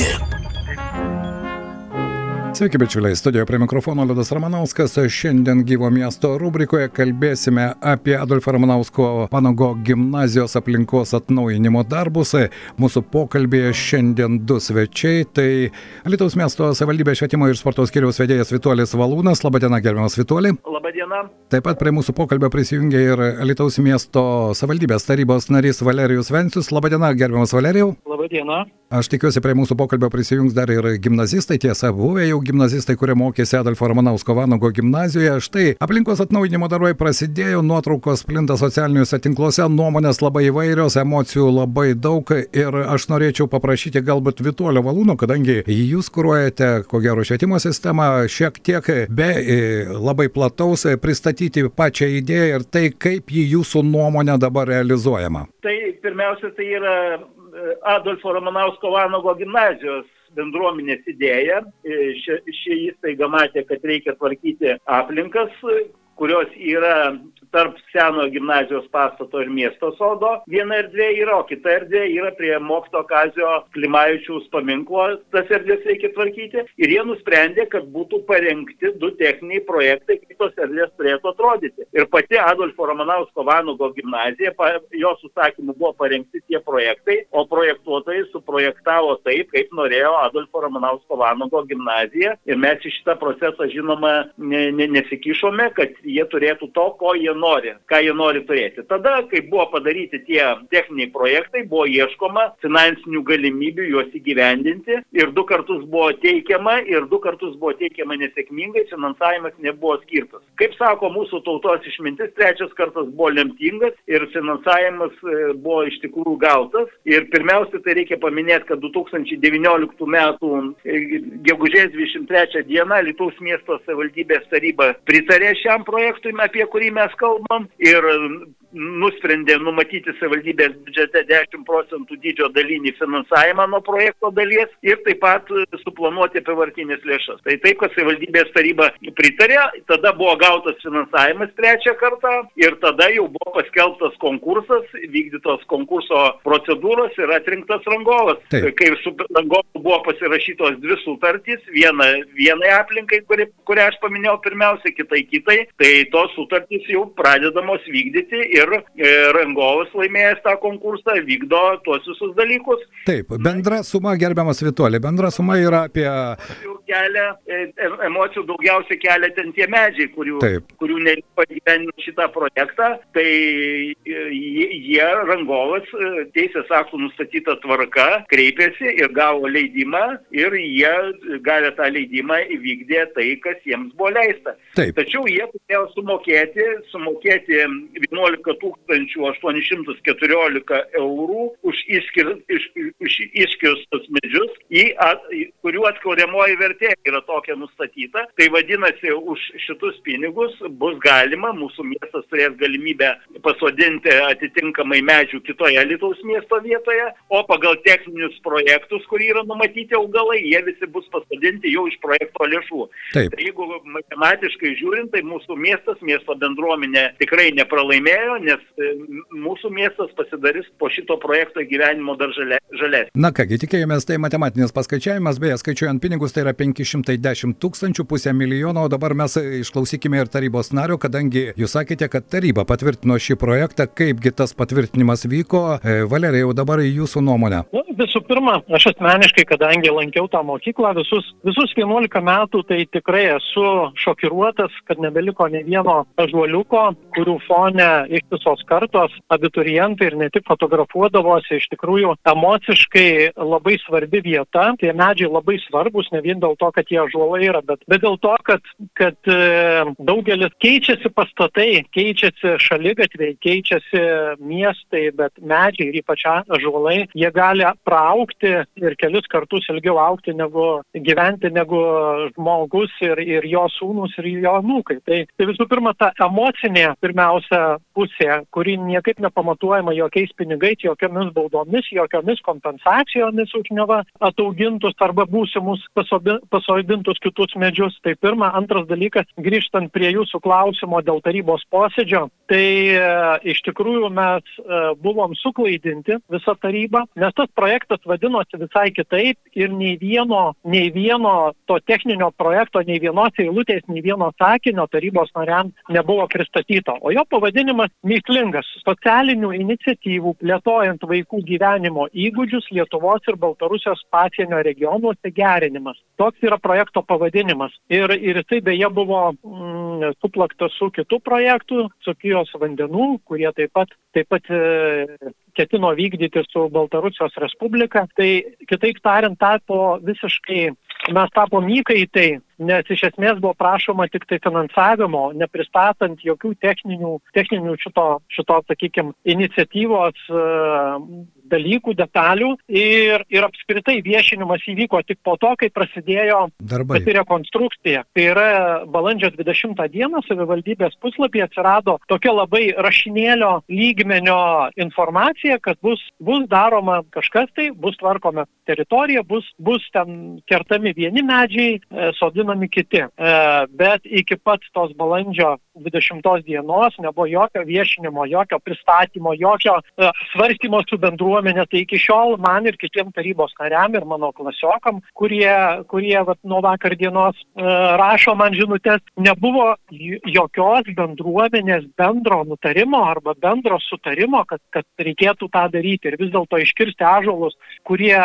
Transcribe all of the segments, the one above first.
Bine. Sveiki, bičiuliai, studijoje prie mikrofono Liudas Ramanauskas. Šiandien gyvo miesto rubrikoje kalbėsime apie Adolfo Ramanausko Vanago gimnazijos aplinkos atnaujinimo darbus. Mūsų pokalbėje šiandien du svečiai. Tai Lietuvos miesto savivaldybės švietimo ir sporto skiriaus vedėjas Vituolis Valūnas. Labadiena, gerbiamas Vituoli. Labadiena. Taip pat prie mūsų pokalbio prisijungė ir Lietuvos miesto savivaldybės tarybos narys Valerijus Vencius. Labadiena, gerbiamas Valerijau. Labadiena. Aš tikiuosi, prie mūsų pokalbio prisijungs dar ir gimnazistai, tiesa, buvę jau gimnazistai, kurie mokėsi Adolfo Ramanausko Vanago gimnazijoje. Štai aplinkos atnaujinimo darbai prasidėjo, nuotraukos plinta socialiniuose tinkluose, nuomonės labai įvairios, emocijų labai daug ir aš norėčiau paprašyti galbūt Vituolio Valūno, kadangi jūs kūruojate, ko gero, švietimo sistemą, šiek tiek be e, labai plataus pristatyti pačią idėją ir tai, kaip ji jūsų nuomonė dabar realizuojama. Tai pirmiausia, tai yra Adolfo Ramanausko Vanago gimnazijos bendruomenės idėja. Ši, ši įstaiga matė, kad reikia tvarkyti aplinkas, kurios yra tarp seno gimnazijos pastato ir miesto sodo. Viena erdvė yra, o kita erdvė yra prie mokslo Kazio Klimavičiaus paminklo. Tas erdvės reikia tvarkyti. Ir jie nusprendė, kad būtų parengti du techniniai projektai, kaip tos erdvės turėtų atrodyti. Ir pati Adolfo Ramanausko Vanugo gimnazija, jos užsakymu buvo parengti tie projektai, o projektuotojai suprojektavo taip, kaip norėjo Adolfo Ramanausko Vanugo gimnazija. Ir mes į šitą procesą, žinoma, ne, ne, nesikišome, kad jie turėtų to, ko jie nori, ką jie nori turėti. Tada, kai buvo padaryti tie techniniai projektai, buvo ieškoma finansinių galimybių juos įgyvendinti ir du kartus buvo teikiama ir du kartus buvo teikiama nesėkmingai, finansavimas nebuvo skirtas. Kaip sako mūsų tautos išmintis, trečias kartas buvo lemtingas ir finansavimas buvo iš tikrųjų gautas. Ir pirmiausia, tai reikia paminėti, kad 2019 metų gegužės 23 dieną Lietuvos miesto savivaldybės taryba pritarė šiam projektui, apie kurį mes kalbam, ir nusprendė numatyti savivaldybės biudžete 10 procentų dydžio dalinį finansavimą nuo projekto dalies ir taip pat suplanuoti apivartinės lėšas. Tai taip, kad savivaldybės taryba pritarė, tada buvo gautas finansavimas trečią kartą ir tada jau buvo paskelbtas konkursas, vykdytos konkurso procedūros ir atrinktas rangovas. Taip. Kai su rangovu buvo pasirašytos dvi sutartys, viena vienai aplinkai, kuri, kurią aš paminėjau pirmiausia, kitai kitai, tai tos sutartys jau pradedamos vykdyti ir e, rangovas laimėjęs tą konkursą vykdo tuos visus dalykus. Taip, bendra suma, gerbiamas Vitolė, bendra suma yra apie... Kelia, e, emocijų daugiausiai kelia ten tie medžiai, kurių, Taip. kurių neliko gyveninti šitą projektą, tai e, jie rangovas teisės aktų nustatyta tvarka kreipėsi ir gavo leidimą ir jie gavę tą leidimą įvykdė tai, kas jiems buvo leista. Taip. Tačiau jie turėjo sumokėti, sumokėti 11 814 eurų už, išskir, iš, už iškirstus medžius, į, at, kurių atkuriamoji vertė yra tokia nustatyta. Tai vadinasi, už šitus pinigus bus galima, mūsų miestas turės galimybę pasodinti atitinkamai medžių kitoje Lietuvos miesto vietoje, o pagal techninius projektus, kur yra numatyti augalai, jie visi bus pasodinti jau iš projekto lėšų. Taip. Tai jeigu matematiškai žiūrint, tai mūsų miestas, miesto bendruomenė tikrai nepralaimėjo, nes mūsų miestas pasidarys po šito projekto gyvenimo dar žalesnis. Na kągi, tikėjomės, tai matematinis paskaičiavimas, beje, skaičiuojant pinigus, tai yra 510 tūkstančių, pusę milijono, o dabar mes išklausykime ir tarybos nario, kadangi jūs sakėte, kad taryba patvirtino šį projektą, kaipgi tas patvirtinimas vyko. Valerija, jau dabar jūsų nuomonė. Nu, visų pirma, aš asmeniškai, kadangi lankiau tą mokyklą visus, visus 11 metų, tai tikrai esu šokiruotas, kad nebeliko ne vieno žuoliuko, kurių fone ištisos kartos abiturientai ir ne tik fotografuodavosi, iš tikrųjų emociškai labai svarbi vieta. Tie medžiai labai svarbus, ne vien dėl to, kad jie žuolai yra, bet, bet dėl to, kad, kad e, daugelis keičiasi pastatai, keičiasi šalygatviai, keičiasi miestai, bet medžiai ir ypač žuolai, jie gali praaukti ir kelis kartus ilgiau aukti negu gyventi negu žmogus ir, ir jo sūnus ir jo anūkai. Tai, tai visų pirma, ta emocinė pirmiausia pusė kuri niekaip nepamatuojama jokiais pinigais, jokiamis baudomis, jokiomis kompensacijomis už neva ataugintus arba būsimus pasodintus kitus medžius. Tai pirma, antras dalykas, grįžtant prie jūsų klausimo dėl tarybos posėdžio, tai e, iš tikrųjų mes e, buvom suklaidinti visą tarybą, nes tas projektas vadinosi visai kitaip ir nei vieno, nei vieno to techninio projekto, nei vienos eilutės, nei vieno sakinio tarybos nariams nebuvo pristatyta. O jo pavadinimas mįslingas - socialinių iniciatyvų plėtojant vaikų gyvenimo įgūdžius Lietuvos ir Baltarusijos pasienio regionuose gerinimas. Toks yra projekto pavadinimas. Ir, ir jisai beje buvo suplaktas su kitu projektu, Sokijos vandenų, kurie taip pat, taip pat e, ketino vykdyti su Baltarusijos Respublika. Tai kitaip tariant, tapo visiškai, mes tapom įkaitai nes iš esmės buvo prašoma tik tai finansavimo, nepristatant jokių techninių, techninių šito, šito sakykime, iniciatyvos uh, dalykų, detalių ir, ir apskritai viešinimas įvyko tik po to, kai prasidėjo Darbai. pati rekonstrukcija. Tai yra balandžio 20 dieną savivaldybės puslapyje atsirado tokia labai rašinėlio lygmenio informacija, kad bus, bus daroma kažkas tai, bus tvarkoma teritorija, bus, bus ten kertami vieni medžiai, e, sodinami kiti. E, bet iki pat tos balandžio 20 dienos nebuvo jokio viešinimo, jokio pristatymo, jokio e, svarstymo su bendruomenė. Tai iki šiol man ir kitiem tarybos nariam ir mano klasiokam, kurie, kurie vat, nuo vakar dienos e, rašo man žinutės, nebuvo jokios bendruomenės bendro nutarimo arba bendro sutarimo, kad, kad reikėtų tą daryti ir vis dėlto iškirsti ažuolus, kurie,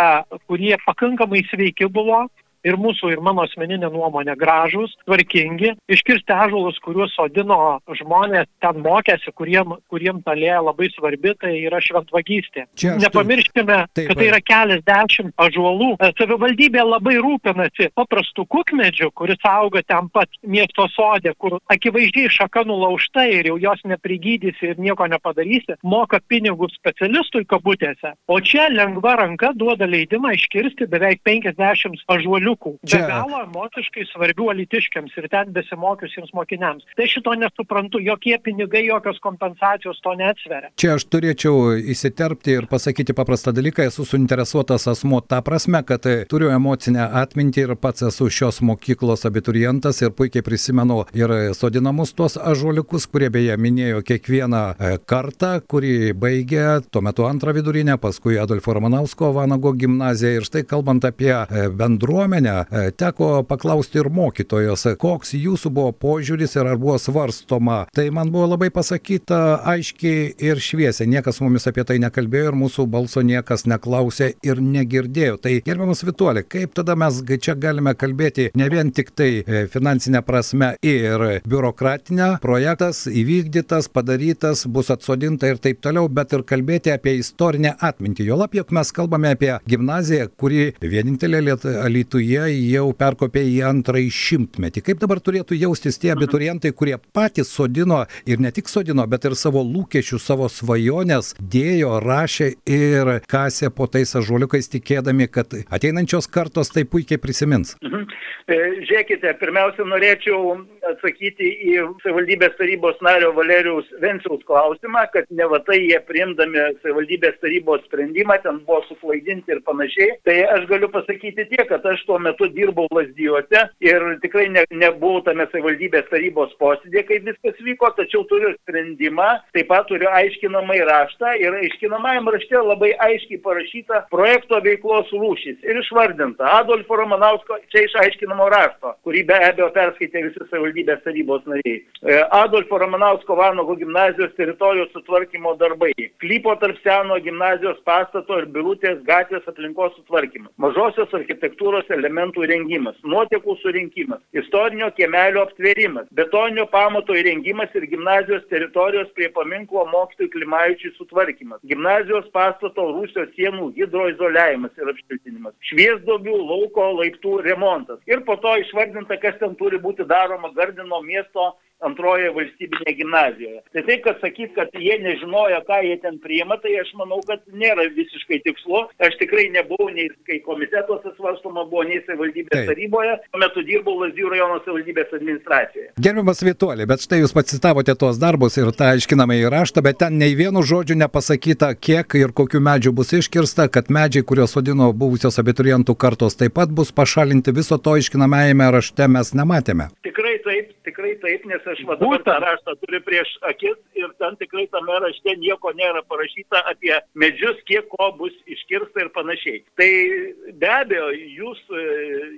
kurie pakankamai sveiki buvo, ir mūsų, ir mano asmeninė nuomonė gražus, tvarkingi, iškirsti ažulus, kuriuos sodino žmonės ten mokėsi, kuriem, kuriem ta lėja labai svarbi, tai yra šventvagystė. Nepamirškime, taip, kad tai yra keliasdešimt ažuolų. Savivaldybė labai rūpinasi paprastų kukmedžių, kuris auga ten pat miesto sodė, kur akivaizdžiai šaka nulaužta ir jau jos neprigydysi ir nieko nepadarysi, moka pinigus specialistui kabutėse. O čia lengva ranka duoda leidimą iškirsti beveik 50 ažuolių Čia... be galo emociškai svarbių alitiškiams ir ten besimokiusiems mokiniams. Tai šito nesuprantu, jokie pinigai, jokios kompensacijos to neatsveria. Čia aš turėčiau įsiterpti ir pasakyti paprastą dalyką, esu suinteresuotas asmo tą prasme, kad turiu emocinę atmintį ir pats esu šios mokyklos abiturientas ir puikiai prisimenu ir sodinamus tuos ažuoliukus, kurie beje minėjo kiekvieną e, kartą, kurį baigė tuo metu antrą vidurinę, paskui Adolfo Romanausko Vanago gimnaziją ir štai kalbant apie e, bendruomenę, mane e, teko paklausti ir mokytojos, koks jūsų buvo požiūris ir ar buvo svarstoma. Tai man buvo labai pasakyta aiškiai ir šviesiai. Niekas mumis apie tai nekalbėjo ir mūsų balso niekas neklausė ir negirdėjo. Tai gerbiamas Vituolė, kaip tada mes čia galime kalbėti ne vien tik tai e, finansinė prasme ir biurokratinė, projektas įvykdytas, padarytas, bus atsodinta ir taip toliau, bet ir kalbėti apie istorinę atmintį. Jo lab, jog mes kalbame apie gimnaziją, kuri vienintelė Lietuvoje jie jau perkopė į antrąjį šimtmetį. Kaip dabar turėtų jaustis tie abiturientai, kurie patys sodino ir ne tik sodino, bet ir savo lūkesčius, savo svajonės dėjo, rašė ir kasė po tais ažuoliukais, tikėdami, kad ateinančios kartos tai puikiai prisimins. Mhm. E, žiūrėkite, pirmiausia, norėčiau atsakyti į savivaldybės tarybos nario Valerijaus Venciaus klausimą, kad ne va tai jie priimdami savivaldybės tarybos sprendimą ten buvo suklaidinti ir panašiai. Tai aš galiu pasakyti tiek, kad aš tuo metu dirbau lasdijuose ir tikrai ne, nebuvau tame savivaldybės tarybos posėdė, kai viskas vyko, tačiau turiu sprendimą, taip pat turiu aiškinamą raštą ir aiškinamajam rašte labai aiškiai parašyta projekto veiklos rūšys ir išvardinta Adolfo Romanausko, čia išaiškinamo rašto, kurį be abejo perskaitė visi savivaldybės tarybos nariai. E, Adolfo Romanausko Vanago gimnazijos teritorijos sutvarkymo darbai. Klypo tarp seno gimnazijos pastato ir birutės gatvės aplinkos sutvarkymas. Mažosios architektūros elementų elementų įrengimas, nuotekų surinkimas, istorinio kiemelio aptvėrimas, betoninio pamato įrengimas ir gimnazijos teritorijos prie paminklo mokytojų Klimaičiui sutvarkymas, gimnazijos pastato Rusijos sienų hidroizoliavimas ir apšiltinimas, šviesdobių lauko laiptų remontas. Ir po to išvardinta, kas ten turi būti daroma Gardino miesto antroje valstybinėje gimnazijoje. Tai taip, kad sakyt, kad jie nežinojo, ką jie ten priima, tai aš manau, kad nėra visiškai tikslu. Aš tikrai nebuvau nei kai komitetuose svarstoma, buvo nei savivaldybės Taip. taryboje, tuo metu dirbau Lazdijų rajono savivaldybės administracijoje. Gerbiamas Vituolė, bet štai jūs pacitavote tuos darbus ir tą aiškinamą į raštą, bet ten nei vienu žodžiu nepasakyta, kiek ir kokių medžių bus iškirsta, kad medžiai, kuriuos sodino buvusios abiturientų kartos, taip pat bus pašalinti viso to aiškinamajame rašte mes nematėme. Tikrai taip, tikrai taip, nes aš va dabar tą raštą turiu prieš akis ir ten tikrai tame rašte nieko nėra parašyta apie medžius, kiek ko bus iškirsta ir panašiai. Tai be abejo, jūs, e,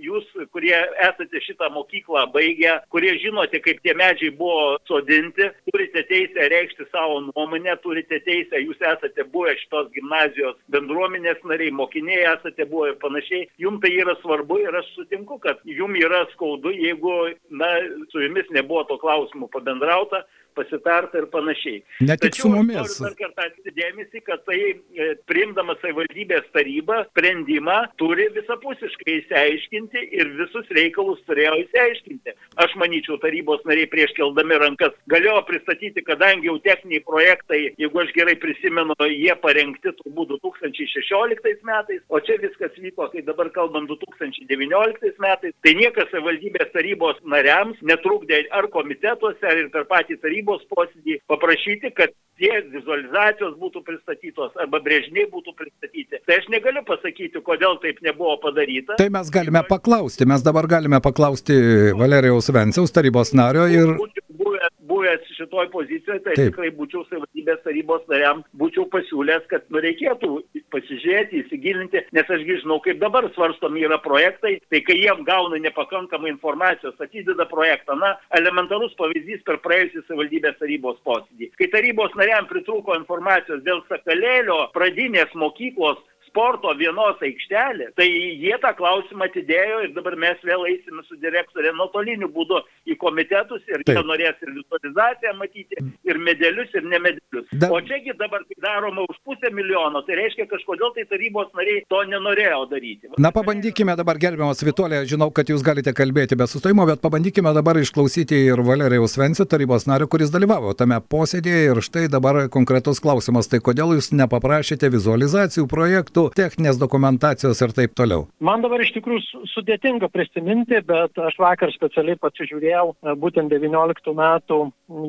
jūs, kurie esate šitą mokyklą baigę, kurie žinote, kaip tie medžiai buvo sodinti, turite teisę reikšti savo nuomonę, turite teisę, jūs esate buvę šitos gimnazijos bendruomenės nariai, mokiniai esate buvę ir panašiai. Jums tai yra svarbu ir aš sutinku, kad jums yra skaudu, jeigu, na, su jumis nebuvo to klausimų pabendrauta, pasitarta ir panašiai. Ne tik su Tačiau aš mumis. noriu dar kartą dėmesį, kad tai e, priimdama savivaldybės taryba sprendimą turi visapusiškai įsiaiškinti ir visus reikalus turėjo įsiaiškinti. Aš manyčiau, tarybos nariai prieš keldami rankas galėjo pristatyti, kadangi jau techniniai projektai, jeigu aš gerai prisimenu, jie parengti turbūt 2016 metais, o čia viskas vyko, kai dabar kalbam 2019 metais, tai niekas savivaldybės tarybos nariams netrukdė ar komitetuose, ar ir per patį tarybos posėdį paprašyti, kad tie vizualizacijos būtų pristatytos arba brėžiniai būtų pristatyti. Tai aš negaliu pasakyti, kodėl taip nebuvo padaryta. Tai mes galime paklausti, mes dabar galime paklausti Valerijaus Venciaus tarybos nario ir Būčiau buvęs, šitoj pozicijoje, tai Taip. tikrai būčiau savivaldybės tarybos nariam, būčiau pasiūlęs, kad nu, reikėtų pasižiūrėti, įsigilinti, nes ašgi žinau, kaip dabar svarstomi yra projektai, tai kai jiem gauna nepakankamai informacijos, atideda projektą, na, elementarus pavyzdys per praėjusią savivaldybės tarybos posėdį. Kai tarybos nariam pritrūko informacijos dėl Sakalėlio pradinės mokyklos sporto vienos aikštelės, tai jie tą klausimą atidėjo ir dabar mes vėl eisime su direktorė nuotoliniu būdu į komitetus ir jie norės ir vizualizaciją matyti, ir medelius, ir nemedelius. Da- O čiagi dabar kai daroma už pusę milijono, tai reiškia kažkodėl tai tarybos nariai to nenorėjo daryti. Na, pabandykime dabar, gerbiamas Vitolė, žinau, kad jūs galite kalbėti be sustojimo, bet pabandykime dabar išklausyti ir Valerijaus Vencio tarybos nario, kuris dalyvavo tame posėdėje ir štai dabar konkretus klausimas, tai kodėl jūs nepaprašėte vizualizacijų projektų, techninės dokumentacijos ir taip toliau. Man dabar iš tikrųjų su- sudėtinga prisiminti, bet aš vakar specialiai pasižiūrėjau e, būtent 19 metų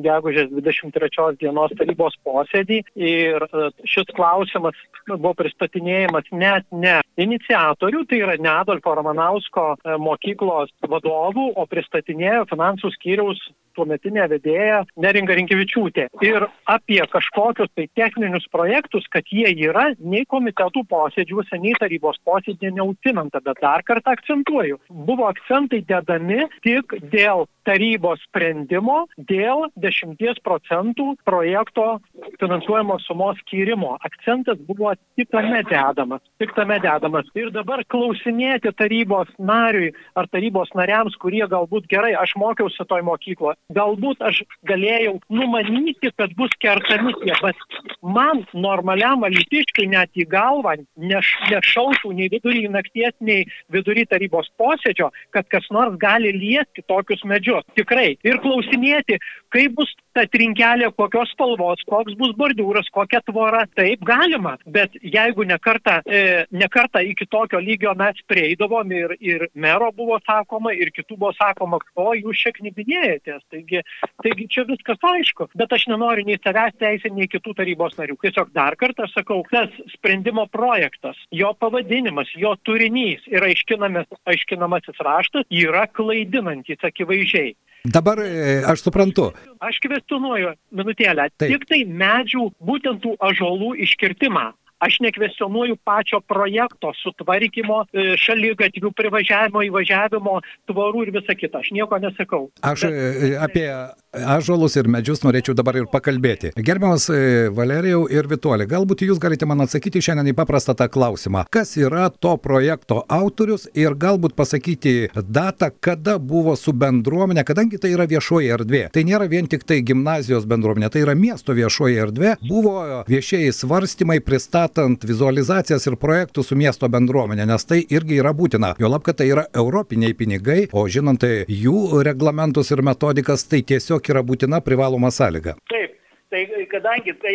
gegužės 23 dienos tarybos posėdį ir e, šis klausimas buvo pristatinėjimas net ne iniciatorių, tai yra ne Adolfo Ramanausko e, mokyklos vadovų, o pristatinėjo finansų skyriaus tuometinė vedėja Neringa Rinkevičiūtė. Ir apie kažkokius tai techninius projektus, kad jie yra, nei komitetų posėdžiuose, nei tarybos posėdėje neužsiminta, bet dar kartą akcentuoju, buvo akcentai dedami tik dėl tarybos sprendimo, dėl 10 procentų projekto finansuojamos sumos skyrimo. Akcentas buvo tik tame dedamas, tik tame dedamas. Ir dabar klausinėti tarybos nariui ar tarybos nariams, kurie galbūt gerai, aš mokiausi toj mokykloje, galbūt aš galėjau numanyti, kad bus kertami tie, bet man normaliam alytiškiui net į galvą neš, nešautų nei vidury nakties, nei vidury tarybos posėdžio, kad kas nors gali liesti tokius medžius. Tikrai. Ir klausinėti, kaip bus ta trinkelė, kokios spalvos, koks bus bordiūras, kokia tvora. Taip galima, bet jeigu nekarta, e, nekarta iki tokio lygio mes prieidavom ir, ir mero buvo sakoma, ir kitų buvo sakoma, ko jūs čia knibinėjatės. Taigi, taigi čia viskas aišku, bet aš nenoriu nei savęs teisinti, nei kitų tarybos narių. Tiesiog dar kartą sakau, tas sprendimo projektas, jo pavadinimas, jo turinys ir aiškinamas, aiškinamasis raštas yra klaidinantis akivaizdžiai. Dabar e, aš suprantu, Aš kvestionuoju minutėlę. Taip. Tik tai medžių, būtent tų ažolų iškirtimą. Aš nekvestionuoju pačio projekto sutvarkymo, e, šaligatvių privažiavimo, įvažiavimo, tvorų ir visa kita. Aš nieko nesakau. Aš e, apie ažolus ir medžius norėčiau dabar ir pakalbėti. Gerbiamas e, Valerijau ir Vituolė, galbūt jūs galite man atsakyti šiandien į paprastą tą klausimą. Kas yra to projekto autorius ir galbūt pasakyti datą, kada buvo su bendruomenė, kadangi tai yra viešoji erdvė. Tai nėra vien tik tai gimnazijos bendruomenė, tai yra miesto viešoji erdvė. Buvo viešieji svarstymai, pristatomos matant vizualizacijas ir projektus su miesto bendruomenė, nes tai irgi yra būtina. Jo lab, kad tai yra europiniai pinigai, o žinant tai jų reglamentus ir metodikas, tai tiesiog yra būtina privaloma sąlyga. Taip, Tai kadangi tai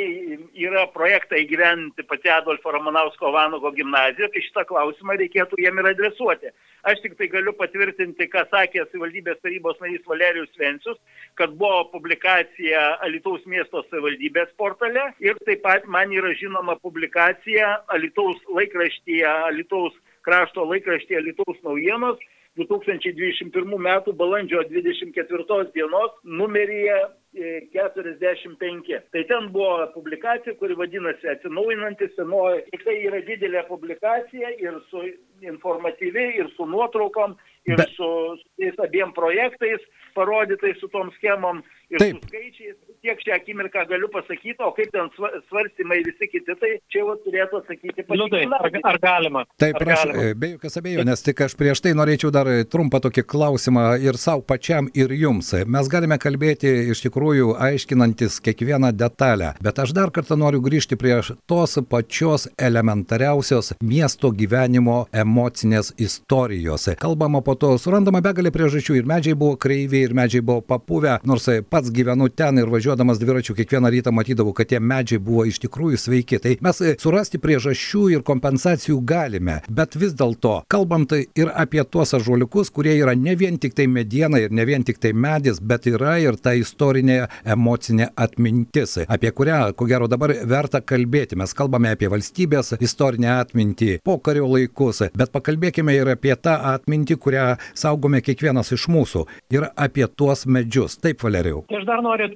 yra projektai gyventi pati Adolfo Ramanausko Vanago gimnazija, tai šitą klausimą reikėtų jiem ir adresuoti. Aš tik tai galiu patvirtinti, ką sakė savivaldybės tarybos narys Valerijus Vencius, kad buvo publikacija Alitaus miesto savivaldybės portale ir taip pat man yra žinoma publikacija Alitaus laikraštyje, Alitaus krašto laikraštyje Alitaus naujienos 2021 m. balandžio 24 dienos numeryje 45. Tai ten buvo publikacija, kuri vadinasi Atsinaujinantis senoji. Tik tai yra didelė publikacija ir su informatyvi, ir su nuotraukom, ir su, su tais abiem projektais parodytais su tom schemom ir su skaičiais. Tiek šią akimirką galiu pasakyti, o kaip ten svarstymai visi kiti, tai čia jau turėtų atsakyti. Liudai, ar, ar galima? Taip, ar aš, galima? be jokios abejonės, tik aš prieš tai norėčiau dar trumpą tokį klausimą ir savo pačiam, ir jums. Mes galime kalbėti iš tikrųjų aiškinantis kiekvieną detalę, bet aš dar kartą noriu grįžti prie tos pačios elementariausios miesto gyvenimo emocinės istorijos. Kalbama po to, surandama begalė priežasčių ir medžiai buvo kreivi, ir medžiai buvo papuvę, nors pats gyvenu ten ir važiuodamas dviračiu kiekvieną rytą matydavau, kad tie medžiai buvo iš tikrųjų sveiki. Tai mes surasti priežasčių ir kompensacijų galime, bet vis dėlto, kalbant ir apie tuos ažuoliukus, kurie yra ne vien tik tai mediena ir ne vien tik tai medis, bet yra ir ta istorinė emocinė atmintis, apie kurią, ko gero, dabar verta kalbėti. Mes kalbame apie valstybės istorinę atmintį, pokario laikus, bet pakalbėkime ir apie tą atmintį, kurią saugome kiekvienas iš mūsų ir apie tuos medžius. Taip, Valerijau. Aš dar noriu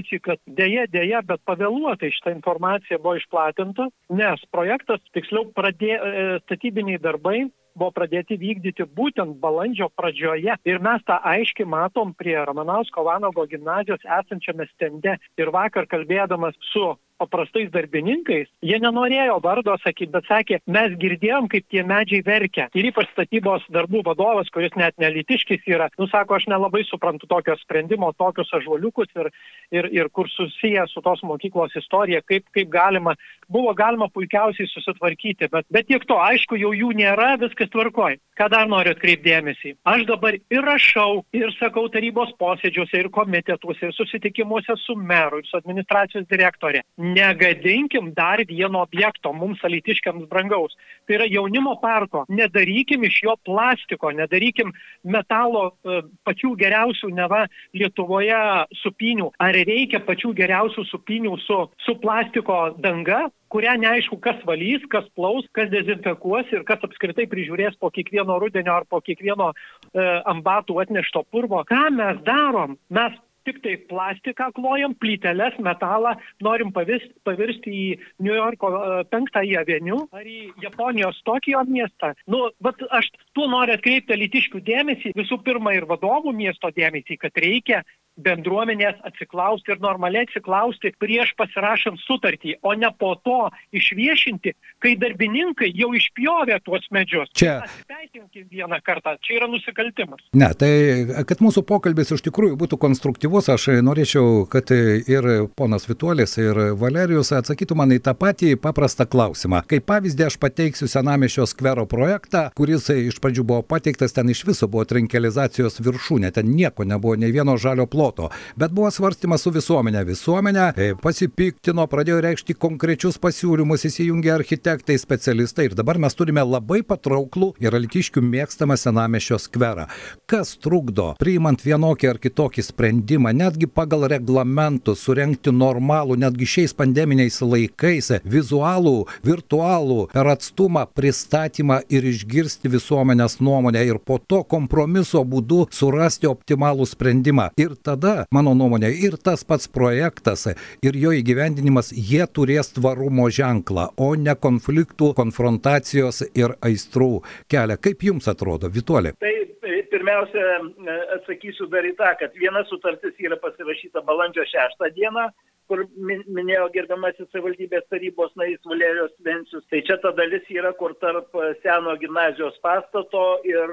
atkreipdėmėsi, kad dėja, dėja, bet pavėluotai šitą informaciją buvo išplatinta, nes projektas, tiksliau, pradė, e, statybiniai darbai buvo pradėti vykdyti būtent balandžio pradžioje. Ir mes tą aiškiai matom prie Ramanausko Vanago gimnazijos esančiame stende. Ir vakar kalbėdamas su paprastais darbininkais, jie nenorėjo vardo sakyti, bet sakė, mes girdėjom, kaip tie medžiai verkia. Ir ypač statybos darbų vadovas, kuris net nelitiškis yra, nu sako, aš nelabai suprantu tokio sprendimo, tokius ažuoliukus ir, ir, ir kur susiję su tos mokyklos istorija, kaip, kaip galima, buvo galima puikiausiai susitvarkyti, bet, bet tiek to, aišku, jau jų nėra, viskas tvarkoj. Ką dar noriu atkreipdėmėsi? Aš dabar ir rašau, ir sakau tarybos posėdžiuose, ir komitetuose, ir susitikimuose su meru, ir su administracijos direktorė. Negadinkim dar vieno objekto mums alitiškiams brangaus. Tai yra jaunimo parko. Nedarykim iš jo plastiko, nedarykim metalo e, pačių geriausių neva Lietuvoje supinių. Ar reikia pačių geriausių supinių su, su plastiko danga? Kurią neaišku, kas valys, kas plaus, kas dezinfekuos ir kas apskritai prižiūrės po kiekvieno rudenio ar po kiekvieno e, ambatų atnešto purvo. Ką mes darom? Mes tik tai plastiką klojam, plyteles, metalą, norim pavirsti, pavirsti į New Yorko e, penktąjį avenių ar į Japonijos Tokijo miestą. Nu, bet aš tuo noriu atkreipti litiškių dėmesį, visų pirma ir vadovų miesto dėmesį, kad reikia bendruomenės atsiklausti ir normaliai atsiklausti prieš pasirašant sutartį, o ne po to išviešinti, kai darbininkai jau išpjovė tuos medžius. Čia. Pasiteisinkim vieną kartą, čia yra nusikaltimas. Ne, tai kad mūsų pokalbis iš tikrųjų būtų konstruktyvus, aš norėčiau, kad ir ponas Vituolis, ir Valerijus atsakytų man į tą patį paprastą klausimą. Kaip pavyzdį aš pateiksiu Senamišio skvero projektą, kuris iš pradžių buvo pateiktas, ten iš viso buvo trinkelizacijos viršūnė, ten nieko nebuvo, nei vieno žalio ploto. Bet buvo svarstymas su visuomenė. Visuomenė e, pasipiktino, pradėjo reikšti konkrečius pasiūlymus, įsijungė architektai, specialistai ir dabar mes turime labai patrauklų ir alitiškių mėgstamą senamešio skverą. Kas trukdo, priimant vienokį ar kitokį sprendimą, netgi pagal reglamentus, surenkti normalų, netgi šiais pandeminiais laikais, vizualų, virtualų, per atstumą pristatymą ir išgirsti visuomenės nuomonę ir po to kompromiso būdu surasti optimalų sprendimą. Ir tada mano nuomonė, ir tas pats projektas, ir jo įgyvendinimas, jie turės tvarumo ženklą, o ne konfliktų, konfrontacijos ir aistrų kelią. Kaip jums atrodo, Vituolė? Tai pirmiausia, atsakysiu dar į tą, kad viena sutartis yra pasirašyta balandžio 6 dieną, kur minėjo gerbiamasis savivaldybės tarybos narys Valerijos Vencius. Tai čia ta dalis yra, kur tarp seno gimnazijos pastato ir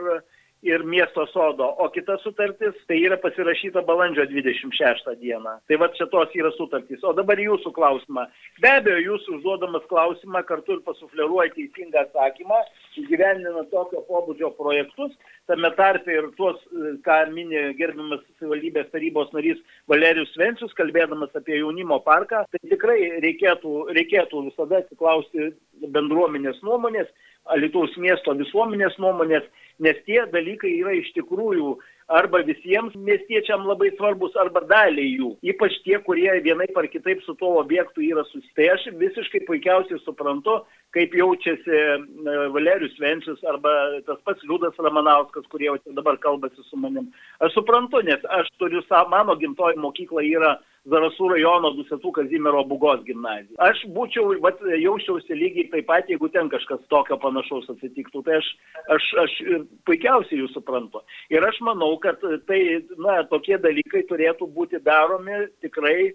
ir miesto sodo, o kita sutartis tai yra pasirašyta balandžio 26 dieną. Tai va čia tos yra sutartys. O dabar jūsų klausimą. Be abejo, jūs užduodamas klausimą kartu ir pasufleruoja teisingą atsakymą, įgyvendinant tokio pobūdžio projektus, tame tarpe ir tuos, ką mini gerbiamas savivaldybės tarybos narys Valerijus Vencius, kalbėdamas apie jaunimo parką, tai tikrai reikėtų, reikėtų visada atsiklausti bendruomenės nuomonės, Alitaus miesto visuomenės nuomonės, nes tie dalykai yra iš tikrųjų arba visiems miestiečiam labai svarbus, arba daliai jų. Ypač tie, kurie vienai par kitaip su tuo objektu yra susiję. Tai aš visiškai puikiausiai suprantu, kaip jaučiasi e, Valerius Vencius arba tas pats Liudas Ramanauskas, kurie dabar kalbasi su manim. Aš suprantu, nes aš turiu, mano gimtoji mokykla yra Zarasų rajono Dusetų Kazimiero Bugos gimnazija. Aš būčiau, vat, jausčiausi lygiai taip pat, jeigu ten kažkas tokio panašaus atsitiktų. Tai aš, aš, aš puikiausiai jūs suprantu. Ir aš manau, kad tai, na, tokie dalykai turėtų būti daromi tikrai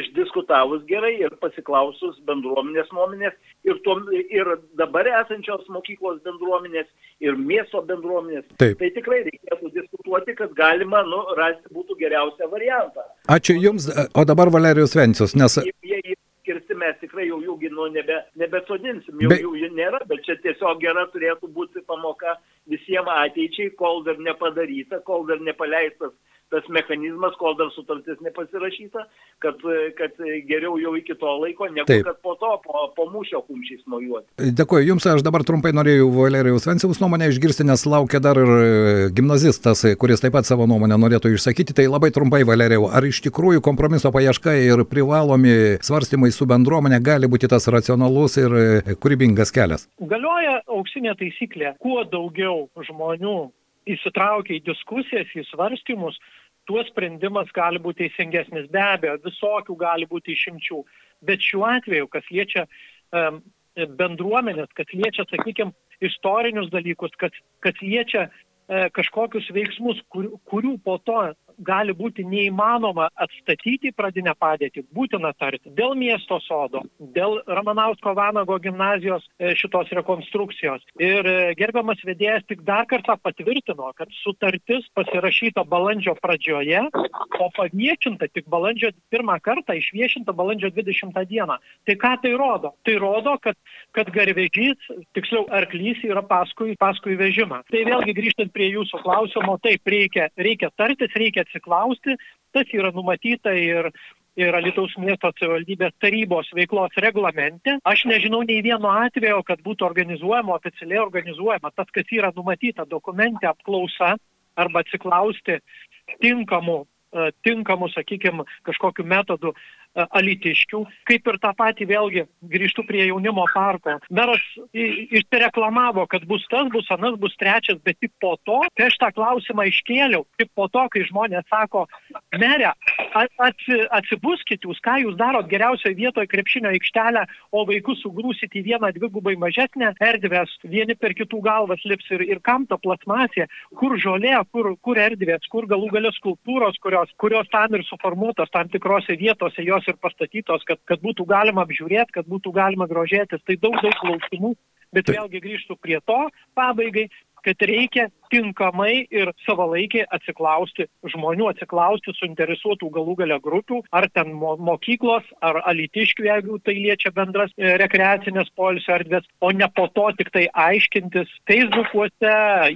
išdiskutavus gerai ir pasiklausus bendruomenės nuomonės ir, tuo, ir dabar esančios mokyklos bendruomenės ir miesto bendruomenės. Taip. Tai tikrai reikėtų diskutuoti, kad galima nu, rasti būtų geriausią variantą. Ačiū Jums. O dabar Valerijus Vencius, nes... Jie kirsti mes tikrai jau jų nu, nebe, nebesodinsim, jau Be... jų nėra, bet čia tiesiog gera turėtų būti pamoka visiems ateičiai, kol dar nepadaryta, kol dar nepaleistas tas mechanizmas, kol dar sutartis nepasirašyta, kad, kad geriau jau iki to laiko, negu Taip. kad po to, po, po mūšio kumščiais mojuoti. Dėkuoju Jums, aš dabar trumpai norėjau Valerijaus Venciaus nuomonę išgirsti, nes laukia dar ir gimnazistas, kuris taip pat savo nuomonę norėtų išsakyti. Tai labai trumpai, Valerijau, ar iš tikrųjų kompromiso paieška ir privalomi svarstymai su bendruomenė gali būti tas racionalus ir kūrybingas kelias? Galioja auksinė taisyklė, kuo daugiau žmonių įsitraukia į diskusijas, į svarstymus, tuo sprendimas gali būti teisingesnis. Be abejo, visokių gali būti išimčių. Bet šiuo atveju, kas liečia um, bendruomenės, kas liečia, sakykime, istorinius dalykus, kas, kas liečia e, kažkokius veiksmus, kur, kurių po to gali būti neįmanoma atstatyti pradinę padėtį, būtina tarti dėl miesto sodo, dėl Ramanausko Vanago gimnazijos e, šitos rekonstrukcijos. Ir e, gerbiamas vedėjas tik dar kartą patvirtino, kad sutartis pasirašyta balandžio pradžioje, o paviešinta tik balandžio pirmą kartą, išviešinta balandžio 20 dieną. Tai ką tai rodo? Tai rodo, kad, kad garvežys, tiksliau arklys yra paskui, paskui vežimą. Tai vėlgi grįžtant prie jūsų klausimo, taip reikia, reikia tartis, reikia atsiklausti, tas yra numatyta ir ir Alitaus miesto savivaldybės tarybos veiklos reglamente. Aš nežinau nei vieno atvejo, kad būtų organizuojama, oficialiai organizuojama tas, kas yra numatyta dokumente apklausa arba atsiklausti tinkamų, e, tinkamų sakykime, kažkokiu metodu alitiškių, kaip ir tą patį vėlgi grįžtų prie jaunimo parko. Meras išsireklamavo, kad bus tas, bus anas, bus trečias, bet tik po to, kai aš tą klausimą iškėliau, tik po to, kai žmonės sako, merė, atsi, atsibuskit jūs, ką jūs darot geriausioje vietoje krepšinio aikštelę, o vaikus sugrūsit į vieną dvigubai mažesnę erdvės, vieni per kitų galvas lips ir, ir kam ta plasmasė, kur žolė, kur, kur erdvės, kur galų galės skulptūros, kurios, kurios tam ir suformuotos tam tikrose vietose, jos naujos ir pastatytos, kad, kad būtų galima apžiūrėti, kad būtų galima grožėtis. Tai daug, daug klausimų, bet vėlgi grįžtų prie to pabaigai, kad reikia tinkamai ir savalaikiai atsiklausti žmonių, atsiklausti suinteresuotų galų gale grupių, ar ten mokyklos, ar alitiškių, jeigu tai liečia bendras e, rekreacinės polisio erdvės, o ne po to tik tai aiškintis Facebookuose,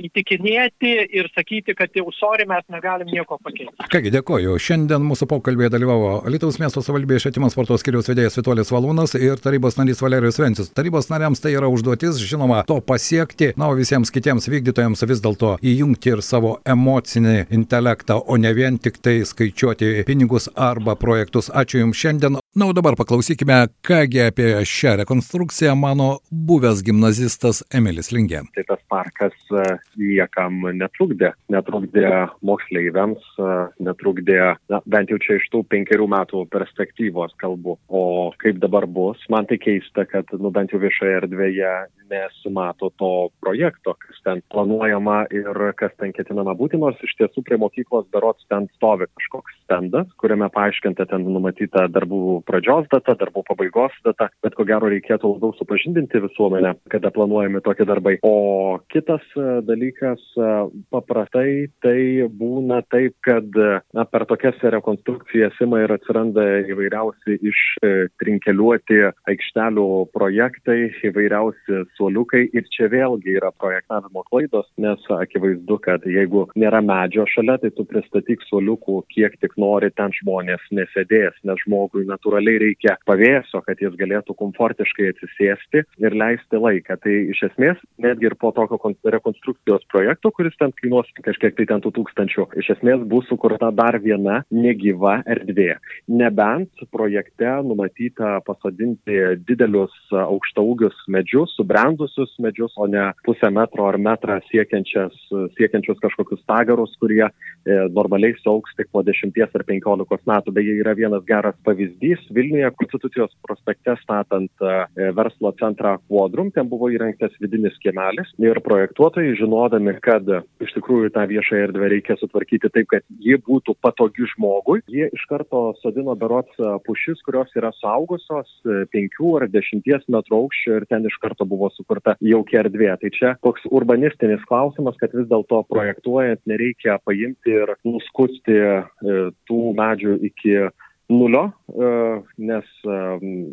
įtikinėti ir sakyti, kad jau sorry, mes negalim nieko pakeisti. Kągi, dėkoju. Šiandien mūsų pokalbėje dalyvavo Lietuvos miesto savivaldybės švietimo sporto skiriaus vedėjas Vitolis Valūnas ir tarybos narys Valerijus Vencis. Tarybos nariams tai yra užduotis, žinoma, to pasiekti, na, o visiems kitiems vykdytojams vis dėlto įjungti ir savo emocinį intelektą, o ne vien tik tai skaičiuoti pinigus arba projektus. Ačiū Jums šiandien. Na, o dabar paklausykime, kągi apie šią rekonstrukciją mano buvęs gimnazistas Emilis Lingė. Tai tas parkas e, niekam netrukdė. Netrukdė moksleiviams, e, netrukdė, na, bent jau čia iš tų penkerių metų perspektyvos kalbu. O kaip dabar bus, man tai keista, kad, nu, bent jau viešoje erdvėje nesimato to projekto, kas ten planuojama ir kas ten ketinama būti, nors iš tiesų prie mokyklos berots ten stovi kažkoks stendas, kuriame paaiškinta ten numatyta darbų pradžios data, darbų pabaigos data, bet ko gero reikėtų labiau supažindinti visuomenę, kada planuojami tokie darbai. O kitas e, dalykas, e, paprastai tai būna taip, kad na, per tokias rekonstrukcijas ima ir atsiranda įvairiausi ištrinkeliuoti aikštelių projektai, įvairiausi suoliukai ir čia vėlgi yra projektavimo klaidos, nes akivaizdu, kad jeigu nėra medžio šalia, tai tu pristatyk suoliukų kiek tik nori, ten žmonės nesėdės, nes žmogui natūraliai reikia pavėsio, kad jis galėtų komfortiškai atsisėsti ir leisti laiką. Tai iš esmės, netgi ir po tokio rekonstrukcijos projekto, kuris ten kainuos kažkiek tai ten tų tūkstančių, iš esmės bus sukurta dar viena negyva erdvė. Nebent projekte numatyta pasodinti didelius aukštaugius medžius, subrendusius medžius, o ne pusę metro ar metrą siekiančius kažkokius tagarus, kurie e, normaliai sauks tik po 10 ar 15 metų. Beje, yra vienas geras pavyzdys. Vilniuje Konstitucijos prospekte statant e, verslo centrą Quadrum, ten buvo įrengtas vidinis kiemelis ir projektuotojai, žinodami, kad iš tikrųjų tą viešą erdvę reikia sutvarkyti taip, kad ji būtų patogi žmogui, jie iš karto sodino berots pušis, kurios yra saugusios 5 ar 10 metrų aukščio ir ten iš karto buvo sukurta jaukia erdvė. Tai čia toks urbanistinis klausimas, kad vis dėlto projektuojant nereikia paimti ir nuskusti e, tų medžių iki nulio, e, nes e,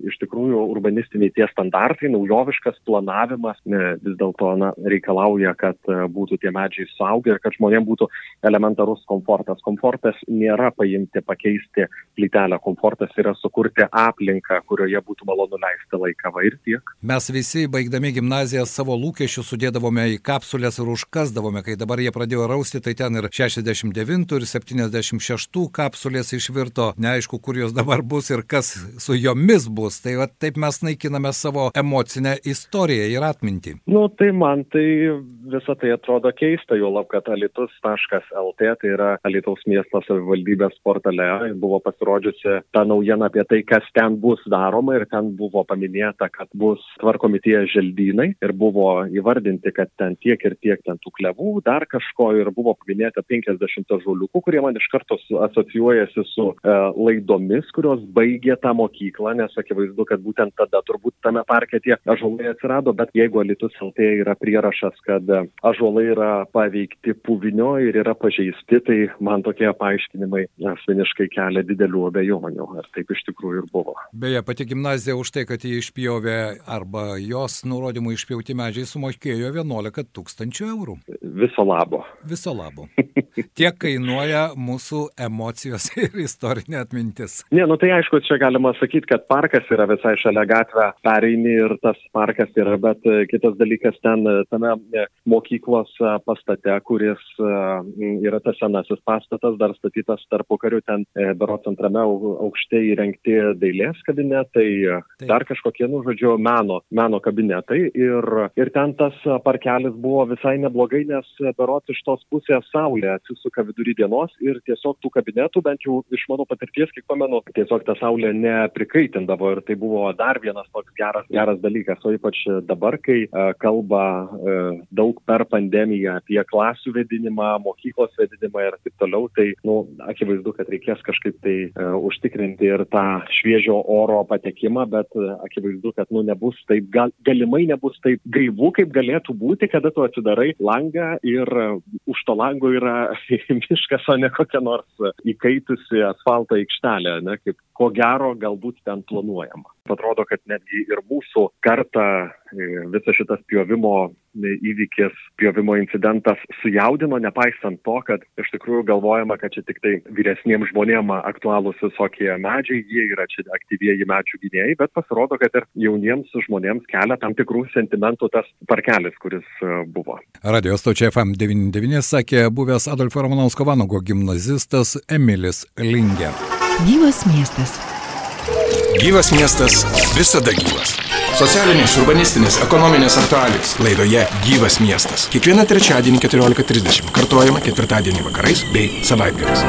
iš tikrųjų urbanistiniai tie standartai, naujoviškas planavimas vis dėlto reikalauja, kad e, būtų tie medžiai saugi ir kad žmonėms būtų elementarus komfortas. Komfortas nėra paimti, pakeisti plytelę, komfortas yra sukurti aplinką, kurioje būtų malonu leisti laiką va ir tiek. Mes visi, baigdami gimnaziją, savo lūkesčius sudėdavome į kapsulės ir užkasdavome, kai dabar jie pradėjo rausti, tai ten ir 69 ir 76 kapsulės išvirto, neaišku, kur jos dabar bus ir kas su jomis bus. Tai va, taip mes naikiname savo emocinę istoriją ir atmintį. Nu, tai man tai visą tai atrodo keista, jo lab, kad alitus.lt, tai yra Alitaus miesto savivaldybės portale, buvo pasirodžiusi ta naujiena apie tai, kas ten bus daroma ir ten buvo paminėta, kad bus tvarkomi tie želdynai ir buvo įvardinti, kad ten tiek ir tiek ten tų klevų, dar kažko ir buvo paminėta 50 žuliukų, kurie man iš karto asocijuojasi su e, laido kartomis, kurios baigė tą mokyklą, nes akivaizdu, kad būtent tada turbūt tame parke tie ažuolai atsirado, bet jeigu Alitus LT yra prierašas, kad ažuolai yra paveikti puvinio ir yra pažeisti, tai man tokie paaiškinimai asmeniškai kelia didelių abejonių, ar taip iš tikrųjų ir buvo. Beje, pati gimnazija už tai, kad jį išpjovė arba jos nurodymų išpjauti medžiai sumokėjo 11 tūkstančių eurų. Viso labo. Viso labo. Tiek kainuoja mūsų emocijos ir istorinė atmintis. Ne, nu tai aišku, čia galima sakyti, kad parkas yra visai šalia gatvę, pereini ir tas parkas yra, bet kitas dalykas ten, tame mokyklos pastate, kuris yra tas senasis pastatas, dar statytas tarpu kariu, ten berots antrame aukšte įrengti dailės kabinetai, Taip. dar kažkokie, nu, žodžiu, meno, meno kabinetai ir, ir ten tas parkelis buvo visai neblogai, nes berots iš tos pusės saulė atsisuka vidury dienos ir tiesiog tų kabinetų, bent jau iš mano patirties, kiek pamenu, tiesiog ta saulė neprikaitindavo ir tai buvo dar vienas toks geras, geras dalykas, o ypač dabar, kai kalba uh, daug per pandemiją apie klasių vedinimą, mokyklos vedinimą ir taip toliau, tai, nu, akivaizdu, kad reikės kažkaip tai uh, užtikrinti ir tą šviežio oro patekimą, bet uh, akivaizdu, kad, nu, nebus taip, gal, galimai nebus taip gaivu, kaip galėtų būti, kada tu atsidarai langą ir uh, už to lango yra miškas, o ne kokia nors įkaitusi asfalto aikštelė ne, kaip ko gero galbūt ten planuojama. Atrodo, kad netgi ir mūsų kartą e, visas šitas pjovimo e, įvykis, pjovimo incidentas sujaudino, nepaisant to, kad iš tikrųjų galvojama, kad čia tik tai vyresniems žmonėms aktualūs visokie medžiai, jie yra čia aktyvieji medžių gynėjai, bet pasirodo, kad ir jauniems žmonėms kelia tam tikrų sentimentų tas parkelis, kuris e, buvo. Radio stočia FM99 sakė buvęs Adolfo Romanovsko Vanago gimnazistas Emilis Lingė. Gyvas miestas. Gyvas miestas visada gyvas. Socialinės, urbanistinės, ekonominės aktualijos. Laidoje Gyvas miestas. Kiekvieną trečiadienį 14.30. Kartuojama ketvirtadienį vakarais bei savaitgaliais.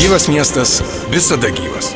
Gyvas miestas visada gyvas.